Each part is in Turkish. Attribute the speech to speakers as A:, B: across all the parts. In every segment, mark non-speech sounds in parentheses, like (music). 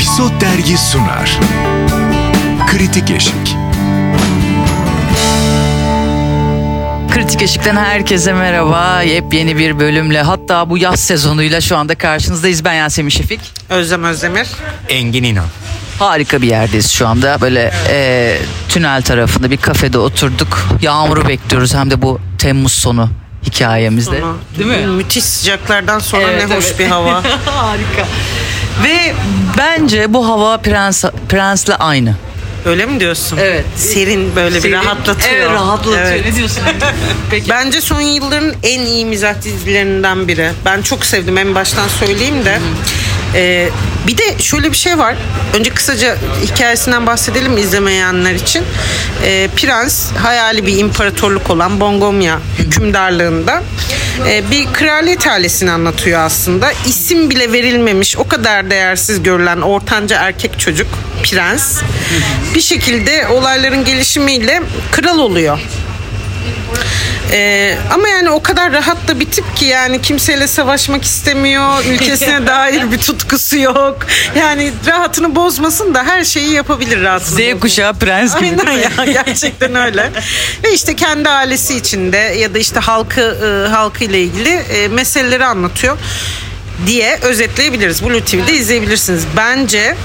A: Episod Dergi sunar. Kritik Eşik.
B: Kritik Eşik'ten herkese merhaba. Yepyeni bir bölümle hatta bu yaz sezonuyla şu anda karşınızdayız. Ben Yasemin Şefik.
C: Özlem Özdemir.
D: Engin İnan.
B: Harika bir yerdeyiz şu anda. Böyle e, tünel tarafında bir kafede oturduk. Yağmuru bekliyoruz hem de bu Temmuz sonu hikayemizde.
C: Ama
B: Değil mi?
C: Müthiş sıcaklardan sonra
B: Evet,
C: ne hoş
B: evet.
C: bir hava. (laughs)
B: Harika. Ve bence bu hava prens prensle aynı.
C: Öyle mi diyorsun?
B: Evet.
C: Serin böyle bir
B: Serin-
C: rahatlatıyor.
B: Evet rahatlatıyor.
C: Evet.
B: Ne diyorsun? (laughs) Peki.
C: Bence son yılların en iyi mizah dizilerinden biri. Ben çok sevdim en baştan söyleyeyim de. Ee, bir de şöyle bir şey var. Önce kısaca hikayesinden bahsedelim izlemeyenler için. Ee, Prens hayali bir imparatorluk olan Bongomya hükümdarlığında e, bir kraliyet ailesini anlatıyor aslında. İsim bile verilmemiş o kadar değersiz görülen ortanca erkek çocuk Prens bir şekilde olayların gelişimiyle kral oluyor. Ee, ama yani o kadar rahat da bir tip ki yani kimseyle savaşmak istemiyor. Ülkesine (laughs) dair bir tutkusu yok. Yani rahatını bozmasın da her şeyi yapabilir rahatını.
B: Z kuşağı prens gibi.
C: Aynen
B: değil mi?
C: ya gerçekten öyle. Ve işte kendi ailesi içinde ya da işte halkı e, halkı ile ilgili e, meseleleri anlatıyor diye özetleyebiliriz. Blue TV'de izleyebilirsiniz. Bence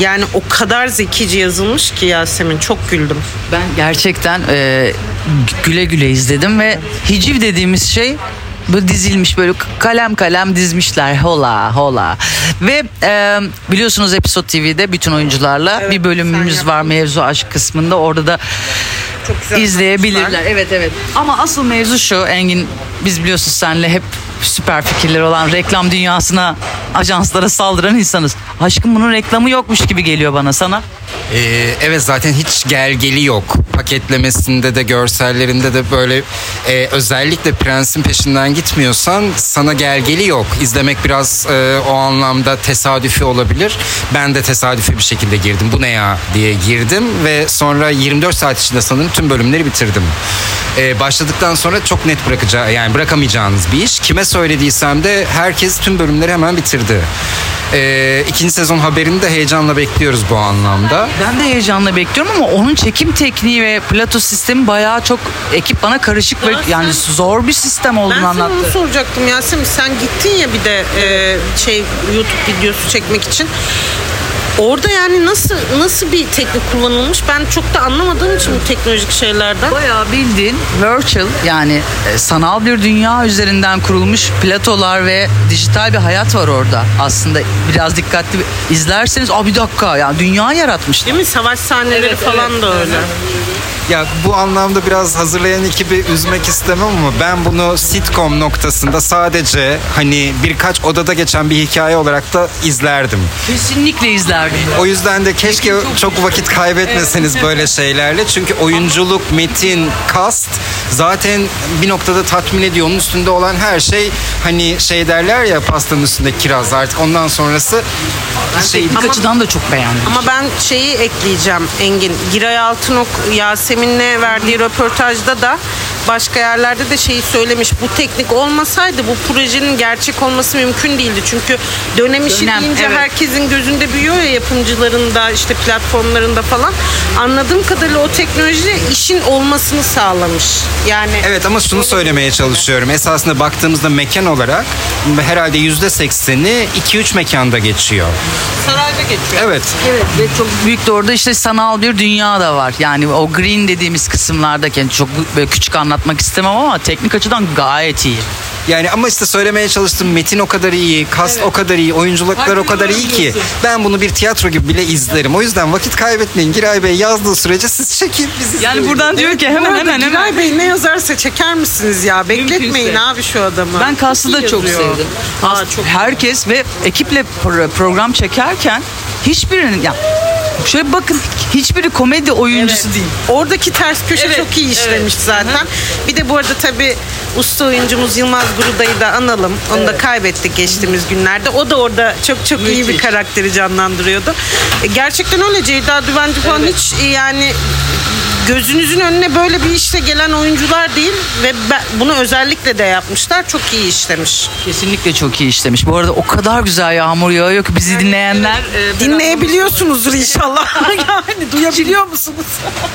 C: yani o kadar zekice yazılmış ki Yasemin çok güldüm.
B: Ben gerçekten e, güle güle izledim ve hiciv dediğimiz şey böyle dizilmiş böyle kalem kalem dizmişler hola hola ve e, biliyorsunuz Episode TV'de bütün oyuncularla
C: Evet,
B: bir bölümümüz var mevzu aşk kısmında orada da
C: Çok güzel
B: izleyebilirler. Evet evet. Ama asıl mevzu şu Engin biz biliyorsun senle hep süper fikirleri olan reklam dünyasına ajanslara saldıran insanız. Aşkım bunun reklamı yokmuş gibi geliyor bana sana.
D: Ee, evet zaten hiç gelgeli yok. Paketlemesinde de görsellerinde de böyle e, özellikle prensin peşinden gitmiyorsan sana gelgeli yok. İzlemek biraz e, o anlamda tesadüfi olabilir. Ben de tesadüfi bir şekilde girdim. Bu ne ya diye girdim ve sonra 24 saat içinde sanırım tüm bölümleri bitirdim. Ee, başladıktan sonra çok net bırakacağı yani bırakamayacağınız bir iş. Kime söylediysem de herkes tüm bölümleri hemen bitirdi. Ee, ikinci sezon haberini de heyecanla bekliyoruz bu anlamda.
B: Ben de heyecanla bekliyorum ama onun çekim tekniği ve plato sistemi bayağı çok ekip bana karışık ve
C: Ya sen-
B: yani zor bir sistem
C: Ben
B: olduğunu
C: sana
B: anlattı.
C: onu soracaktım Yasemin. Sen gittin ya bir de e, şey YouTube videosu çekmek için. Orada yani nasıl nasıl bir teknik kullanılmış? Ben çok da anlamadığım için bu teknolojik şeylerden.
B: Bayağı bildiğin virtual yani e, sanal bir dünya üzerinden kurulmuş platolar ve dijital bir hayat var orada. Aslında biraz dikkatli izlerseniz aa bir dakika yani dünya yaratmışlar.
C: Değil mi? Savaş sahneleri
B: Evet,
C: falan
B: evet.
C: da öyle.
D: Ya bu anlamda biraz hazırlayan ekibi üzmek istemem ama ben bunu sitcom noktasında sadece hani birkaç odada geçen bir hikaye olarak da izlerdim.
B: Kesinlikle izlerdim.
D: O yüzden de keşke çok vakit kaybetmeseniz böyle şeylerle. Çünkü oyunculuk, metin, kast zaten bir noktada tatmin ediyor. Onun üstünde olan her şey hani şey derler ya pastanın üstünde kiraz artık ondan sonrası şey
B: Teknik açıdan da çok beğendim.
C: Ama ben şeyi ekleyeceğim Engin. Giray Altınok Yasemin'le verdiği röportajda da başka yerlerde de şeyi söylemiş. Bu teknik olmasaydı bu projenin gerçek olması mümkün değildi. Çünkü dönem işi
B: Dönem,
C: deyince
B: evet.
C: herkesin gözünde büyüyor ya yapımcılarında işte platformlarında falan. Anladığım kadarıyla o teknoloji işin olmasını sağlamış. Yani
D: Evet ama şunu söylemeye çalışıyorum. Esasında baktığımızda mekan olarak herhalde yüzde sekseni 2-3 mekanda geçiyor.
C: sarayda geçiyor.
D: Evet.
B: Evet ve çok büyük de orada işte sanal bir dünya da var. Yani o green dediğimiz kısımlardaki çok böyle küçük anlatmak istemem ama teknik açıdan gayet iyi.
D: Yani ama işte söylemeye çalıştım metin o kadar iyi, kast o kadar iyi, oyunculuklar o kadar iyi ki ben bunu bir tiyatro gibi bile izlerim. O yüzden vakit kaybetmeyin. Giray Bey yazdığı sürece siz çekin biz
B: Yani
D: izleyelim.
B: buradan diyor ki
C: Bu
B: hemen
C: arada
B: hemen hemen.
C: Giray Bey ne yazarsa çeker misiniz ya? Bekletmeyin
B: Mümkünse.
C: abi şu adamı.
B: Ben Kaslı da çok sevdim.
C: Aa, çok
B: Herkes ve ekiple pro- program çekerken hiçbirinin ya şöyle bakın hiçbiri komedi oyuncusu
C: Evet.
B: değil.
C: Oradaki ters köşe
B: Evet,
C: çok iyi işlemiş
B: evet.
C: zaten. Bir de bu arada tabii usta oyuncumuz Yılmaz Guruday'ı da analım. Onu da kaybettik geçtiğimiz günlerde. O da orada çok çok iyi bir
B: Müthiş.
C: karakteri canlandırıyordu. E, gerçekten öyle Ceyda Düvenci falan hiç e, yani gözünüzün önüne böyle bir işle gelen oyuncular değil ve ben, bunu özellikle de yapmışlar. Çok iyi işlemiş.
B: Kesinlikle çok iyi işlemiş. Bu arada o kadar güzel yağmur yağıyor ki bizi dinleyenler e,
C: Dinleyebiliyorsunuzdur inşallah. (laughs) yani duyabiliyor musunuz?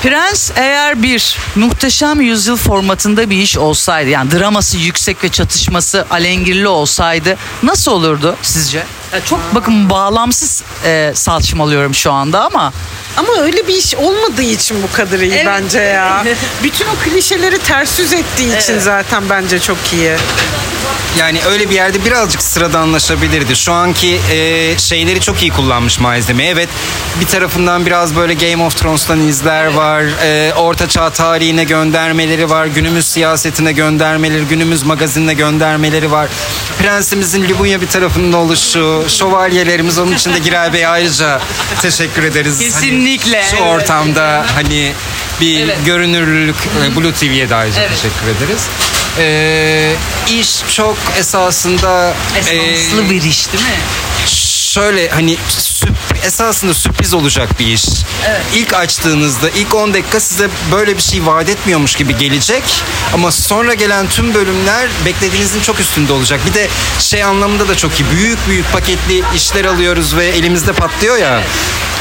B: Prens eğer bir muhteşem yüzyıl formatında bir iş olsaydı yani draması yüksek ve çatışması alengirli olsaydı nasıl olurdu sizce? Ya çok bakın bağlamsız e, salçmalıyorum şu anda ama
C: Ama öyle bir iş olmadığı için bu kadar iyi
B: Evet.
C: bence ya. (laughs) Bütün o klişeleri ters yüz ettiği için zaten bence çok iyi.
D: Yani öyle bir yerde birazcık sıradanlaşabilirdi. Şu anki e, şeyleri çok iyi kullanmış malzeme. Evet bir tarafından biraz böyle Game of Thrones'tan izler var. E, Orta Çağ tarihine göndermeleri var. Günümüz siyasetine göndermeleri, günümüz magazinine göndermeleri var. Prensimizin Libunya bir tarafında oluşu, şövalyelerimiz onun için de Giray Bey'e ayrıca teşekkür ederiz. Hani
B: Kesinlikle,
D: şu
B: evet.
D: ortamda hani bir
B: Evet.
D: görünürlülük e, Blue TV'ye de ayrıca
B: Evet.
D: teşekkür ederiz. Ee, iş çok esasında e,
B: esanslı bir iş değil mi?
D: şöyle hani esasında sürpriz olacak bir iş. İlk açtığınızda ilk 10 dakika size böyle bir şey vaat etmiyormuş gibi gelecek ama sonra gelen tüm bölümler beklediğinizin çok üstünde olacak. Bir de şey anlamında da çok iyi. Büyük büyük paketli işler alıyoruz ve elimizde patlıyor ya.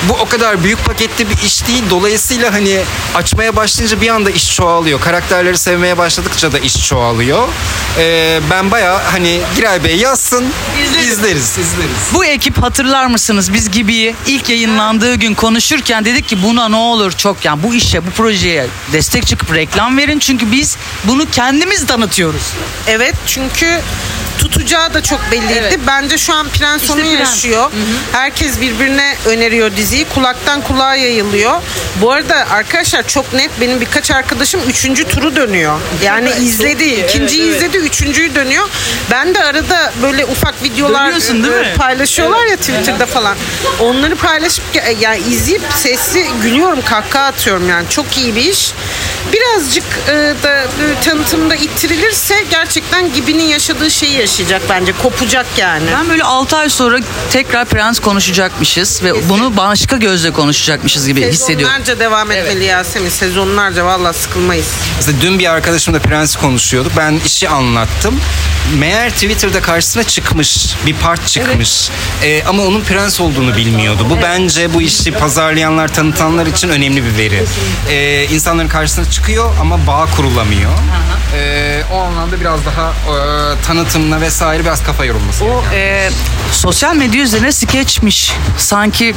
D: Bu o kadar büyük paketli bir iş değil. Dolayısıyla hani açmaya başlayınca bir anda iş çoğalıyor. Karakterleri sevmeye başladıkça da iş çoğalıyor. Ee, ben baya hani Giray Bey yazsın
B: İzleriz.
D: izleriz izleriz.
B: Bu ekip hatırlar mısınız biz Gibi'yi ilk yayınlandığı gün konuşurken dedik ki buna ne olur çok yani bu işe bu projeye destek çıkıp reklam verin çünkü biz bunu kendimiz tanıtıyoruz.
C: Evet çünkü tutacağı da çok belliydi.
B: Evet.
C: Bence şu an Prens
B: İşte
C: onu
B: Prens.
C: yaşıyor. Herkes birbirine öneriyor diziyi. Kulaktan kulağa yayılıyor. Bu arada arkadaşlar çok net benim birkaç arkadaşım üçüncü turu dönüyor. Yani izledi.
B: iyi.
C: ikinciyi
B: Evet, evet.
C: izledi. Üçüncüyü dönüyor. Ben de arada böyle ufak videolar
B: Dönüyorsun değil
C: e,
B: mi?
C: paylaşıyorlar ya Twitter'da falan. Onları paylaşıp yani izleyip sesli gülüyorum, kahkaha atıyorum yani. Çok iyi bir iş. Birazcık e, da e, tanıtımda ittirilirse gerçekten Gibi'nin yaşadığı şeyi yaşayacak bence. Kopacak yani.
B: Ben böyle 6 ay sonra tekrar Prens konuşacakmışız ve bunu başka gözle konuşacakmışız gibi hissediyorum.
C: Sezonlarca devam etmeli Yasemin. Sezonlarca valla sıkılmayız.
D: Mesela dün bir arkadaşımla Prens'i konuşuyorduk. Ben işi anlattım. Meğer Twitter'da karşısına çıkmış. Bir part çıkmış. Ee, ama onun Prens olduğunu bilmiyordu. Bu bence bu işi pazarlayanlar, tanıtanlar için önemli bir veri. Ee, insanların karşısına çıkıyor ama bağ kurulamıyor. Ee, o anlamda biraz daha e, tanıtımla vesaire biraz kafa yorulması.
B: O e, sosyal medya üzerine skeçmiş. Sanki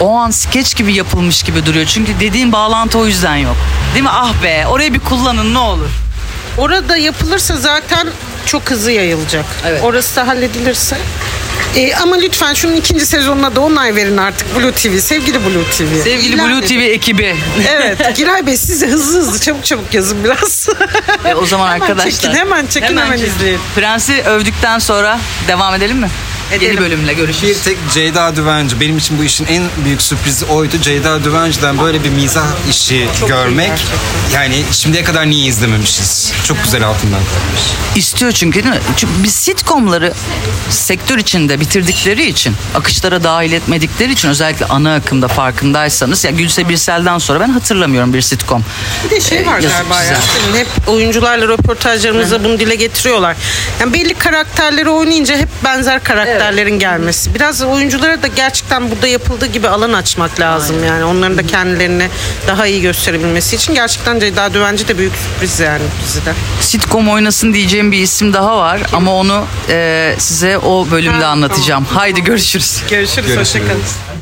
B: o an skeç gibi yapılmış gibi duruyor. Çünkü dediğin bağlantı o yüzden yok. Değil mi? Ah be orayı bir kullanın ne olur.
C: Orada yapılırsa zaten çok hızlı yayılacak.
B: Evet.
C: Orası da halledilirse. Ee, ama lütfen şunun ikinci sezonuna da onay verin artık Blue TV. Sevgili Blue TV.
B: Sevgili
C: İlan
B: Blue
C: edin.
B: TV ekibi.
C: Evet. Giray Bey siz de hızlı hızlı çabuk çabuk yazın biraz.
B: E, o zaman
C: Hemen
B: arkadaşlar.
C: çekin, hemen çekin, hemen
B: çekin.
C: izleyin.
B: Prens'i övdükten sonra devam edelim mi? Yeni
C: Edelim.
B: bölümle görüşürüz.
D: Bir tek Ceyda Düvenci. Benim için bu işin en büyük sürprizi oydu. Ceyda Düvenci'den böyle bir mizah işi görmek. Yani şimdiye kadar niye izlememişiz? Çok güzel altından kalkmış.
B: İstiyor çünkü değil mi? Çünkü biz sitcomları sektör içinde bitirdikleri için, akışlara dahil etmedikleri için özellikle ana akımda farkındaysanız ya Gülse Birsel'den sonra ben hatırlamıyorum bir sitcom.
C: Bir de şey var
B: Ee,
C: galiba. Yasemin. Hep oyuncularla röportajlarımızda bunu dile getiriyorlar. Yani belli karakterleri oynayınca hep benzer karakterlerin gelmesi. Biraz oyunculara da gerçekten burada yapıldığı gibi alan açmak lazım yani. Onların da kendilerini daha iyi gösterebilmesi için. Gerçekten Ceyda Düvenci de büyük sürpriz yani dizide.
B: Sitcom oynasın diyeceğim bir isim daha var ama onu e, size o bölümde
C: Ha,
B: anlatacağım. Haydi görüşürüz.
C: Görüşürüz.
D: Görüşürüz.
C: Hoşçakalın.